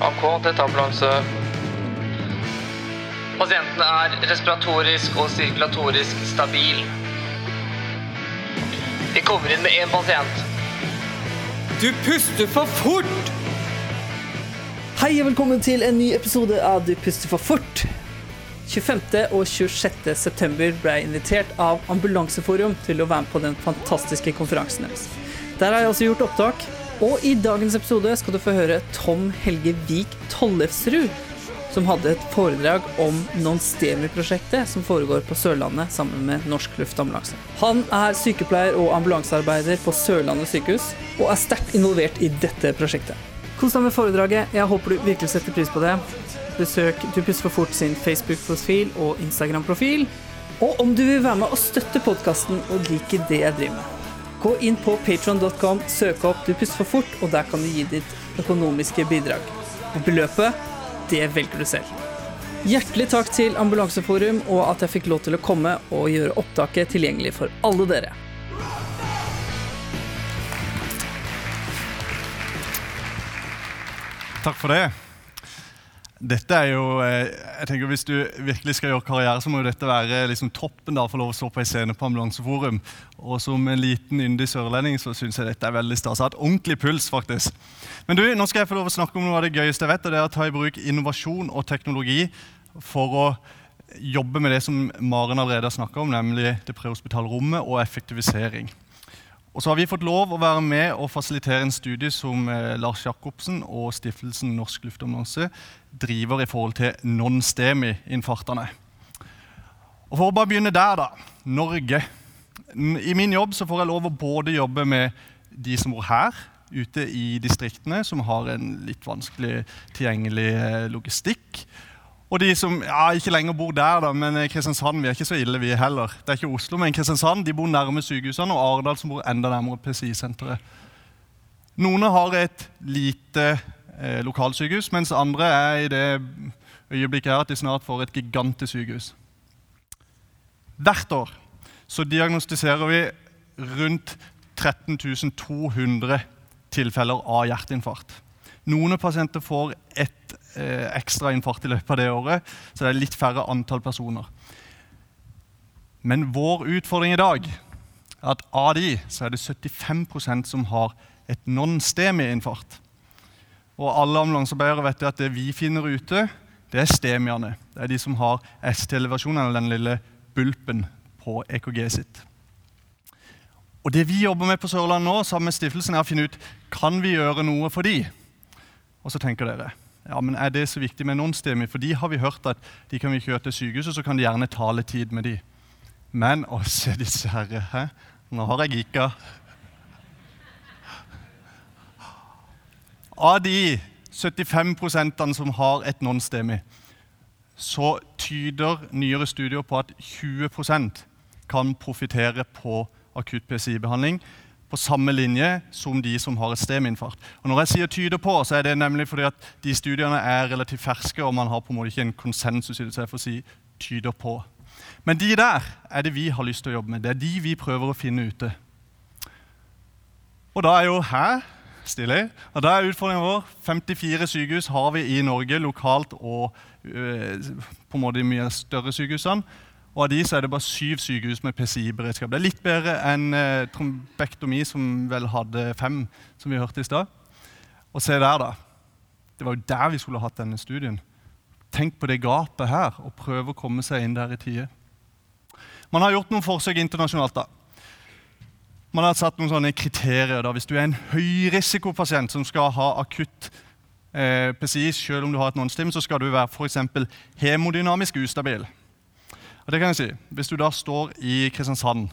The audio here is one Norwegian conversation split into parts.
AK, er ambulanse. Pasienten er respiratorisk og sirkulatorisk stabil. Vi kommer inn med én pasient. Du puster for fort! Hei og velkommen til en ny episode av Du puster for fort. 25. og 26. september ble jeg invitert av Ambulanseforum til å være med på den fantastiske konferansen deres. Der har jeg også gjort opptak, og i dagens episode skal du få høre Tom Helge Vik Tollefsrud, som hadde et foredrag om Non-STEMI-prosjektet som foregår på Sørlandet sammen med Norsk Luftambulanse. Han er sykepleier og ambulansearbeider på Sørlandet sykehus, og er sterkt involvert i dette prosjektet. Kos deg med foredraget. Jeg håper du virkelig setter pris på det. Besøk Du puster for fort sin Facebook-profil og Instagram-profil. Og om du vil være med og støtte podkasten og like det jeg driver med, gå inn på patron.com, søk opp Du puster for fort, og der kan du gi ditt økonomiske bidrag. Og beløpet, det velger du selv. Hjertelig takk til Ambulanseforum og at jeg fikk lov til å komme og gjøre opptaket tilgjengelig for alle dere. Takk for det. Dette er jo, eh, jeg tenker Hvis du virkelig skal gjøre karriere, så må jo dette være liksom toppen da, for lov å stå på en scene på Ambulanseforum. Og som en liten yndig sørlending så syns jeg dette er veldig stas. Jeg ordentlig puls, faktisk. Men du, nå skal jeg få lov å snakke om noe av det gøyeste jeg vet, og det er å ta i bruk innovasjon og teknologi for å jobbe med det som Maren allerede har snakka om, nemlig det prehospitale rommet og effektivisering. Og så har vi fått lov å være med og fasilitere en studie som eh, Lars Jacobsen og stiftelsen Norsk Luftambulanse driver i forhold til non-STEMI-infartene. Og For å bare begynne der, da. Norge. I min jobb så får jeg lov å både jobbe med de som bor her, ute i distriktene, som har en litt vanskelig tilgjengelig eh, logistikk. Og de som ja, ikke lenger bor der, da, men Kristiansand vi er ikke så ille, vi heller. Det er ikke Oslo, men Kristiansand de bor nærme sykehusene, og Arendal som bor enda nærmere PCI-senteret. Noen har et lite eh, lokalsykehus, mens andre er i det øyeblikket her at de snart får et gigantisk sykehus. Hvert år så diagnostiserer vi rundt 13 200 tilfeller av hjerteinfarkt. Noen pasienter får ett eh, ekstra infarkt i løpet av det året, så det er litt færre antall personer. Men vår utfordring i dag er at av de så er det 75% som har et non-STEMI-infarkt. Og alle ambulansearbeidere vet at det vi finner ute, det er STEMIene. Det er de som har ST-elevasjonen, eller den lille bulpen på EKG sitt. Og Det vi jobber med på Sørlandet nå, sammen med stiftelsen, er å finne ut kan vi gjøre noe for de. Og så tenker dere ja, men er det så viktig med non-STEMI? For de har vi hørt at de kan vi kjøre til sykehuset, så kan de gjerne tale tid med de. Men å se disse herre, hæ? Nå har jeg gikka. Av de 75% som har et non-STEMI, så tyder nyere studier på at 20% kan profitere på akutt PCI-behandling på samme linje som de som har et STEM-infarkt. Og Når jeg sier 'tyder på', så er det nemlig fordi at de studiene er relativt ferske, og man har på en måte ikke en konsensus i det, så jeg får si 'tyder på'. Men de der er det vi har lyst til å jobbe med. Det er de vi prøver å finne ute. Og da er jo her stille. Og da er utfordringen vår 54 sykehus har vi i Norge lokalt og øh, på en måte de mye større sykehusene. Og av de så er det bare syv sykehus med PCI-beredskap. Det er litt bedre enn eh, trombektomi, som vel hadde fem, som vi hørte i stad. Og se der, da. Det var jo der vi skulle hatt denne studien. Tenk på det gapet her, og prøve å komme seg inn der i tide. Man har gjort noen forsøk internasjonalt. da. Man har satt noen sånne kriterier. da. Hvis du er en høyrisikopasient som skal ha akutt eh, PCI, selv om du har et non-stim, så skal du være f.eks. hemodynamisk ustabil. Og det kan jeg si. Hvis du da står i Kristiansand,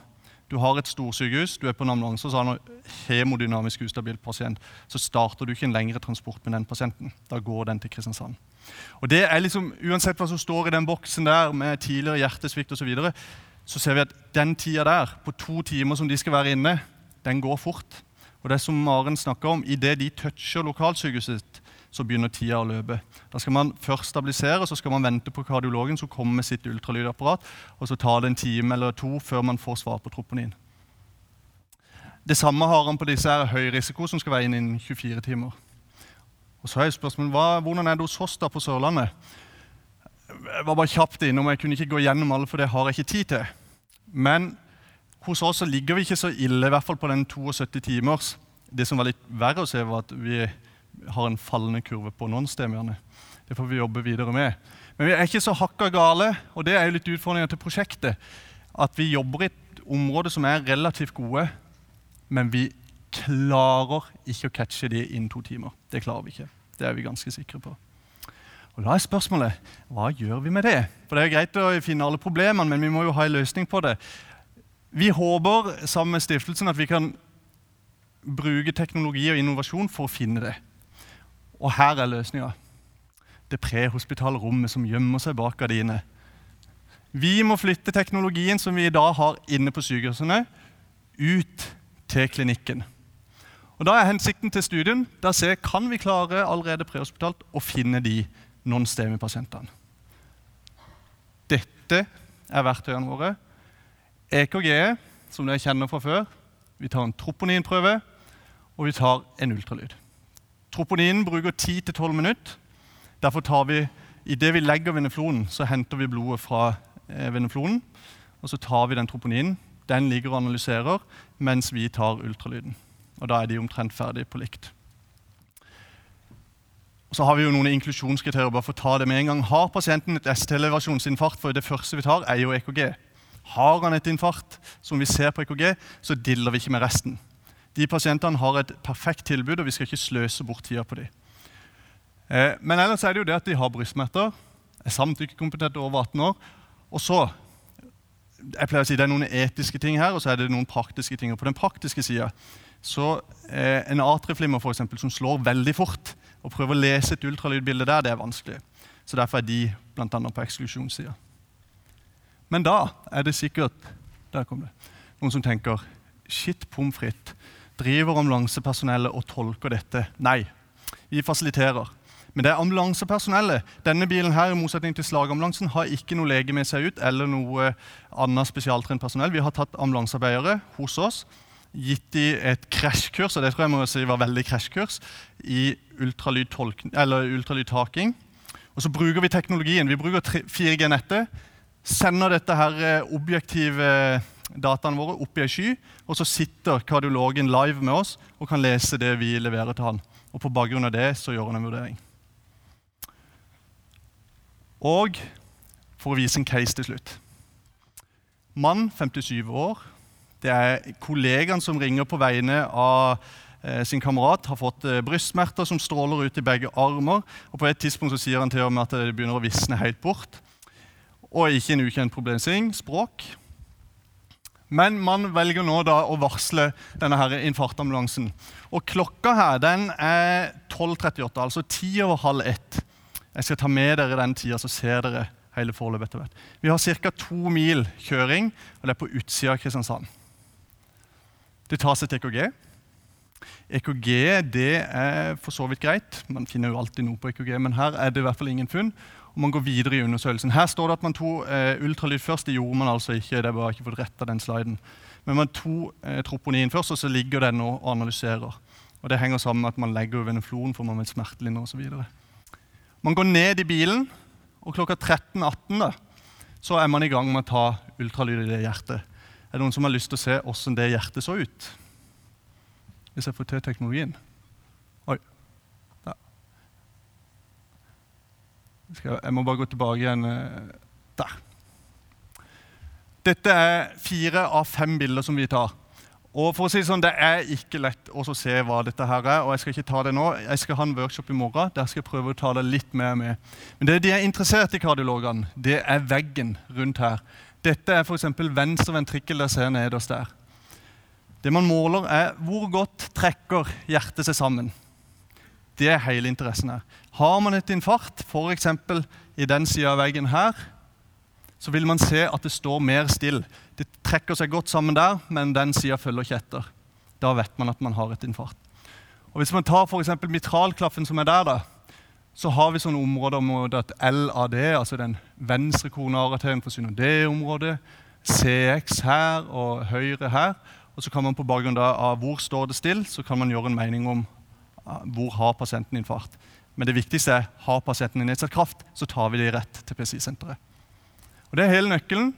du har et storsykehus, du er på en ambulanse og har en hemodynamisk ustabil pasient, så starter du ikke en lengre transport med den pasienten. Da går den til Kristiansand. Og det er liksom, Uansett hva som står i den boksen der med tidligere hjertesvikt osv., så, videre, så ser vi at den tida der, på to timer som de skal være inne, den går fort. Og det som Maren snakker om, Idet de toucher lokalsykehuset så begynner tida å løpe. Da skal man først stabilisere, så skal man vente på kardiologen som kommer med sitt ultralydapparat, og så tar det en time eller to før man får svar på troponin. Det samme har han på disse her høy risiko, som skal være inn innen 24 timer. Og så er spørsmålet, hva, Hvordan er det hos oss da på Sørlandet? Jeg var bare kjapt innom, jeg kunne ikke gå gjennom alle, for det har jeg ikke tid til. Men hos oss ligger vi ikke så ille, i hvert fall på den 72 timers. Det som var litt verre å se, var at vi har en fallende kurve på non-stemiene. Det får vi jobbe videre med. Men vi er ikke så hakka gale, og det er jo litt utfordringa til prosjektet. At vi jobber i et område som er relativt gode, men vi klarer ikke å catche de innen to timer. Det klarer vi ikke. Det er vi ganske sikre på. Og Da er spørsmålet hva gjør vi med det? For Det er greit å finne alle problemene, men vi må jo ha en løsning på det. Vi håper sammen med stiftelsen at vi kan bruke teknologi og innovasjon for å finne det. Og her er løsninga. Det prehospitale rommet som gjemmer seg bak gardinene. Vi må flytte teknologien som vi i dag har inne på sykehusene, ut til klinikken. Og Da er hensikten til studien da se kan vi klare allerede prehospitalt å finne de non-STEMI-pasientene. Dette er verktøyene våre. EKG, som dere kjenner fra før. Vi tar en troponinprøve, og vi tar en ultralyd. Troponinen bruker 10-12 minutter. Derfor tar vi, Idet vi legger veneflonen, så henter vi blodet fra eh, veneflonen. Og så tar vi den troponinen. Den ligger og analyserer mens vi tar ultralyden. Og da er de omtrent ferdig på likt. Og så har vi jo noen inklusjonskriterier. bare for å ta det med en gang. Har pasienten et ST-elevasjonsinfarkt, for det første vi tar, er jo EKG. Har han et infarkt, som vi ser på EKG, så diller vi ikke med resten. De pasientene har et perfekt tilbud, og vi skal ikke sløse bort tida på dem. Eh, men ellers er det jo det at de har brystsmerter, er samtykkekompetente over 18 år. Og så jeg pleier å si Det er noen etiske ting her, og så er det noen praktiske ting. Og på den praktiske sida så eh, en atrieflimmer for eksempel, som slår veldig fort, og prøver å lese et ultralydbilde der, det er vanskelig. Så Derfor er de bl.a. på eksklusjonssida. Men da er det sikkert der kom det, noen som tenker Shit, pommes frites. Driver ambulansepersonellet og tolker dette? Nei. Vi fasiliterer. Men det er ambulansepersonellet. Denne bilen her, i motsetning til slagambulansen, har ikke noe lege med seg ut eller noe annet spesialtrent personell. Vi har tatt ambulansearbeidere hos oss, gitt dem et krasjkurs, og det tror jeg må si var veldig krasjkurs, i ultralydtaking. Og så bruker vi teknologien. Vi bruker 4G-nettet. Sender dette her eh, objektive dataene våre oppi ei sky, og så sitter kardiologen live med oss og kan lese det vi leverer til han. Og på bakgrunn av det så gjør han en vurdering. Og for å vise en case til slutt. Mann, 57 år. Det er kollegaen som ringer på vegne av eh, sin kamerat. Har fått eh, brystsmerter som stråler ut i begge armer. og På et tidspunkt så sier han til meg at det begynner å visne helt bort. Og ikke en ukjent problemstilling språk. Men man velger nå da å varsle denne her infarktambulansen. Og klokka her den er 12.38, altså ti over halv ett. Jeg skal ta med dere den tida, så ser dere hele forløpet etter hvert. Vi har ca. to mil kjøring, og det er på utsida av Kristiansand. Det tas et EKG. EKG det er for så vidt greit. Man finner jo alltid noe på EKG, men her er det i hvert fall ingen funn. Og man går videre i undersøkelsen. Her står det at man tok eh, ultralyd først. Det gjorde man altså ikke. det bare ikke fått retta den sliden. Men man tok eh, troponin først, og så ligger den og analyserer. Og Det henger sammen med at man legger veneflon for man vil smertelindre osv. Man går ned i bilen, og klokka 13.18 så er man i gang med å ta ultralyd i det hjertet. Er det noen som har lyst til å se åssen det hjertet så ut? Hvis jeg får til teknologien. Oi. Der. Jeg må bare gå tilbake igjen. eh, Der. Dette er fire av fem bilder som vi tar. Og for å si Det sånn, det er ikke lett å se hva dette her er. og Jeg skal ikke ta det nå. Jeg skal ha en workshop i morgen. Der skal jeg prøve å ta det litt mer med. Men det de er interessert i, kardiologene, det er veggen rundt her. Dette er f.eks. venstre ventrikkel dere ser nederst der. Det man måler, er hvor godt trekker hjertet seg sammen. Det er hele interessen her. Har man et infarkt, f.eks. i den sida av veggen her, så vil man se at det står mer still. Det trekker seg godt sammen der, men den sida følger ikke etter. Da vet man at man har et infarkt. Og Hvis man tar f.eks. mitralklaffen som er der, da, så har vi sånne områder med at LAD, altså den venstre koronararterien, forsvinner det området. CX her og høyre her. Og så kan man på bakgrunn av hvor står det still, så kan man gjøre en mening om eh, hvor har pasienten infarkt. Men det viktigste er har pasienten nedsatt kraft, så tar vi dem rett til PCI-senteret. Og Det er hele nøkkelen.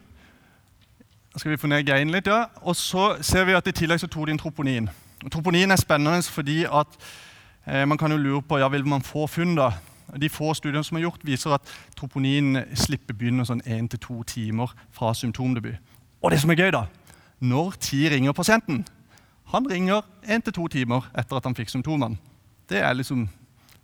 Da skal vi få ned gainen litt, ja. Og så ser vi at I tillegg så tok de inn troponin. Og troponin er spennende fordi at eh, man kan jo lure på ja, vil man få funn. da? De få studiene som er gjort, viser at troponin slipper begynner sånn 1-2 timer fra symptomdebut. Og det som er gøy, da Når tid ringer pasienten? Han ringer 1-2 timer etter at han fikk symptomene. Det er liksom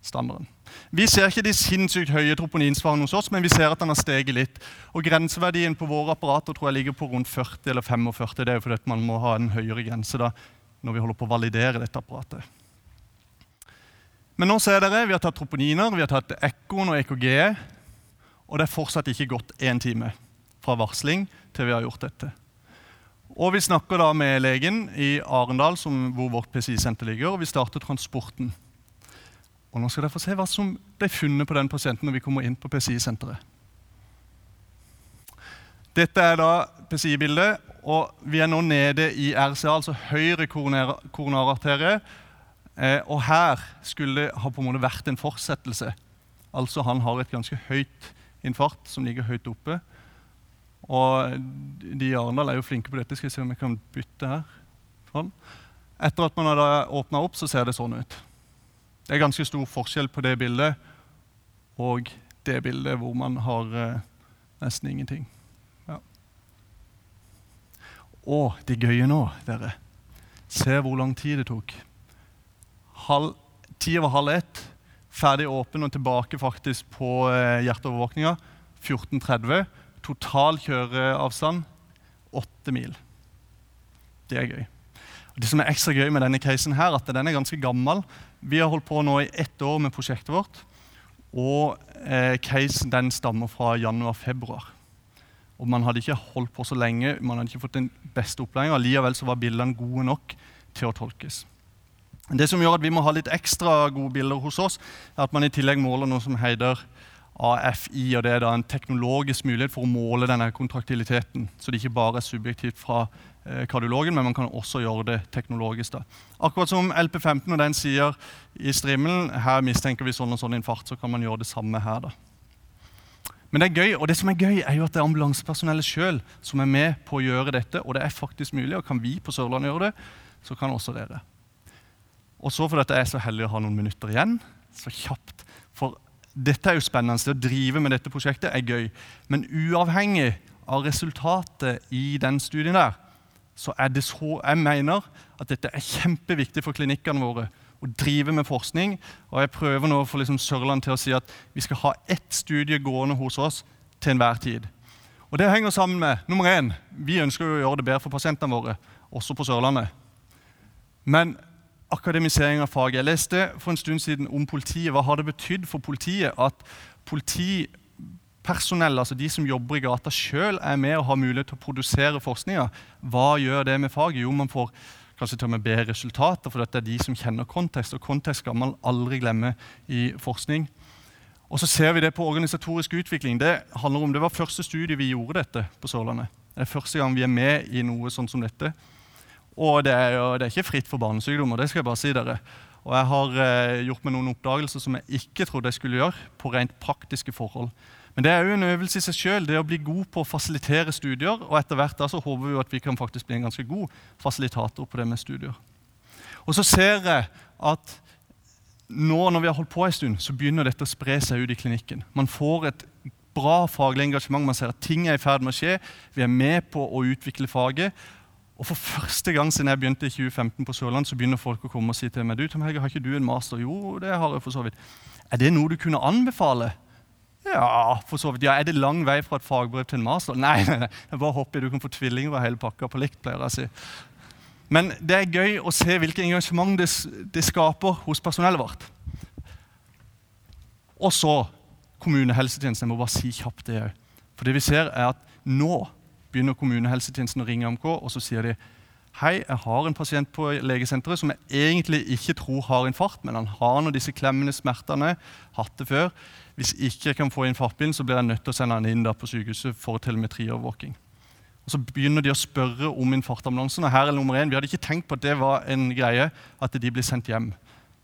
standarden. Vi ser ikke de sinnssykt høye troponinsvarene hos oss, men vi ser at den har steget litt. Og Grenseverdien på våre apparater tror jeg ligger på rundt 40 eller 45. Det er jo fordi man må ha en høyere grense da, når vi holder på å validere dette apparatet. Men nå ser dere, vi har tatt troponiner, vi har tatt ekkoen og EKG, og det er fortsatt ikke gått én time fra varsling til vi har gjort dette. Og Vi snakker da med legen i Arendal, som, hvor vårt PCI-senter ligger, og vi starter transporten. Og Nå skal dere få se hva som ble funnet på den pasienten når vi kommer inn på PCI-senteret. Dette er da PCI-bildet, og vi er nå nede i RCA, altså høyre koronararterie. Eh, og her skulle det ha på en måte vært en fortsettelse. Altså Han har et ganske høyt infarkt som ligger høyt oppe. Og de i Arendal er jo flinke på dette. Skal vi se om jeg kan bytte her. Sånn. Etter at man har åpna opp, så ser det sånn ut. Det er ganske stor forskjell på det bildet og det bildet hvor man har eh, nesten ingenting. Ja. Og det gøye nå, dere Se hvor lang tid det tok. Halv, ti over halv ett, ferdig åpen og tilbake faktisk på eh, hjerteovervåkninga. 14.30. Total kjøreavstand åtte mil. Det er gøy. Det som er ekstra gøy med denne casen, her, at den er ganske gammel. Vi har holdt på nå i ett år med prosjektet vårt. Og eh, casen den stammer fra januar-februar. Og Man hadde ikke holdt på så lenge, man hadde ikke fått den beste opplæringa. Likevel så var bildene gode nok til å tolkes. Det som gjør at vi må ha litt ekstra gode bilder hos oss, er at man i tillegg måler noe som heter AFI. og Det er da en teknologisk mulighet for å måle denne kontraktiliteten. Så det ikke bare er subjektivt fra kardiologen, men man kan også gjøre det teknologisk. da. Akkurat som LP15 når den sier i strimmelen her mistenker vi sånn og sånn infarkt, så kan man gjøre det samme her. da. Men det er gøy, og det som er gøy er jo at det er ambulansepersonellet sjøl som er med på å gjøre dette. Og det er faktisk mulig, og kan vi på Sørlandet gjøre det, så kan også dere. Og så fordi jeg er så heldig å ha noen minutter igjen, så kjapt. For dette er jo spennende. Det å drive med dette prosjektet er gøy. Men uavhengig av resultatet i den studien der, så er det så jeg mener at dette er kjempeviktig for klinikkene våre. Å drive med forskning. Og jeg prøver nå for liksom Sørland til å si at vi skal ha ett studie gående hos oss til enhver tid. Og Det henger sammen med nummer én, vi ønsker å gjøre det bedre for pasientene våre, også på Sørlandet. Men akademisering av faget. Jeg leste for en stund siden om politiet. Hva har det betydd for politiet at politipersonell, altså de som jobber i gata sjøl, er med og har mulighet til å produsere forskninga? Hva gjør det med faget? Jo, man får kanskje til og med bedre resultater, for dette er de som kjenner kontekst. Og kontekst skal man aldri glemme i forskning. Og så ser vi det på organisatorisk utvikling. Det handler om, det var første studie vi gjorde dette på Sørlandet. Det er første gang vi er med i noe sånn som dette. Og det er, jo, det er ikke fritt for barnesykdommer. det skal jeg bare si dere. Og jeg har eh, gjort meg noen oppdagelser som jeg ikke trodde jeg skulle gjøre, på rent praktiske forhold. Men det er jo en øvelse i seg sjøl, det å bli god på å fasilitere studier. Og etter hvert da så håper vi jo at vi kan faktisk bli en ganske god fasilitator på det med studier. Og så ser jeg at nå når vi har holdt på en stund, så begynner dette å spre seg ut i klinikken. Man får et bra faglig engasjement, man ser at ting er i ferd med å skje. Vi er med på å utvikle faget. Og For første gang siden jeg begynte i 2015 på Sørlandet, så begynner folk å komme og si til meg du, Tom Helge, har ikke du en master. Jo, det har jeg for så vidt. Er det noe du kunne anbefale? Ja, for så vidt. Ja, Er det lang vei fra et fagbrev til en master? Nei, nei, nei. bare hopp i, du kan få tvillinger og hele pakka på likt. pleier jeg å si. Men det er gøy å se hvilket engasjement det, det skaper hos personellet vårt. Og så kommunehelsetjenesten. Jeg må bare si kjapt det òg. For det vi ser, er at nå begynner kommunehelsetjenesten å ringe AMK, og så sier de Hei, jeg har en pasient på legesenteret som jeg egentlig ikke tror har infarkt, men han har nå disse klemmende smertene, hatt det før. Hvis ikke jeg kan få infarktbilen, så blir jeg nødt til å sende han inn på sykehuset for telemetriovervåking. Og Så begynner de å spørre om infarktambulansen. og her er nummer én. Vi hadde ikke tenkt på at det var en greie, at de blir sendt hjem.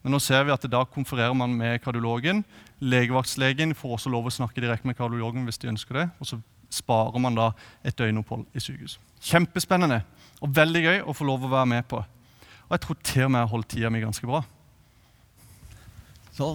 Men nå ser vi at da konfererer man med kardiologen. Legevaktslegen får også lov å snakke direkte med kardiologen hvis de ønsker det. Og så sparer man da et døgnopphold i sykehus. Kjempespennende og veldig gøy å få lov å være med på. Og jeg tror til og med jeg har holdt tida mi ganske bra. Så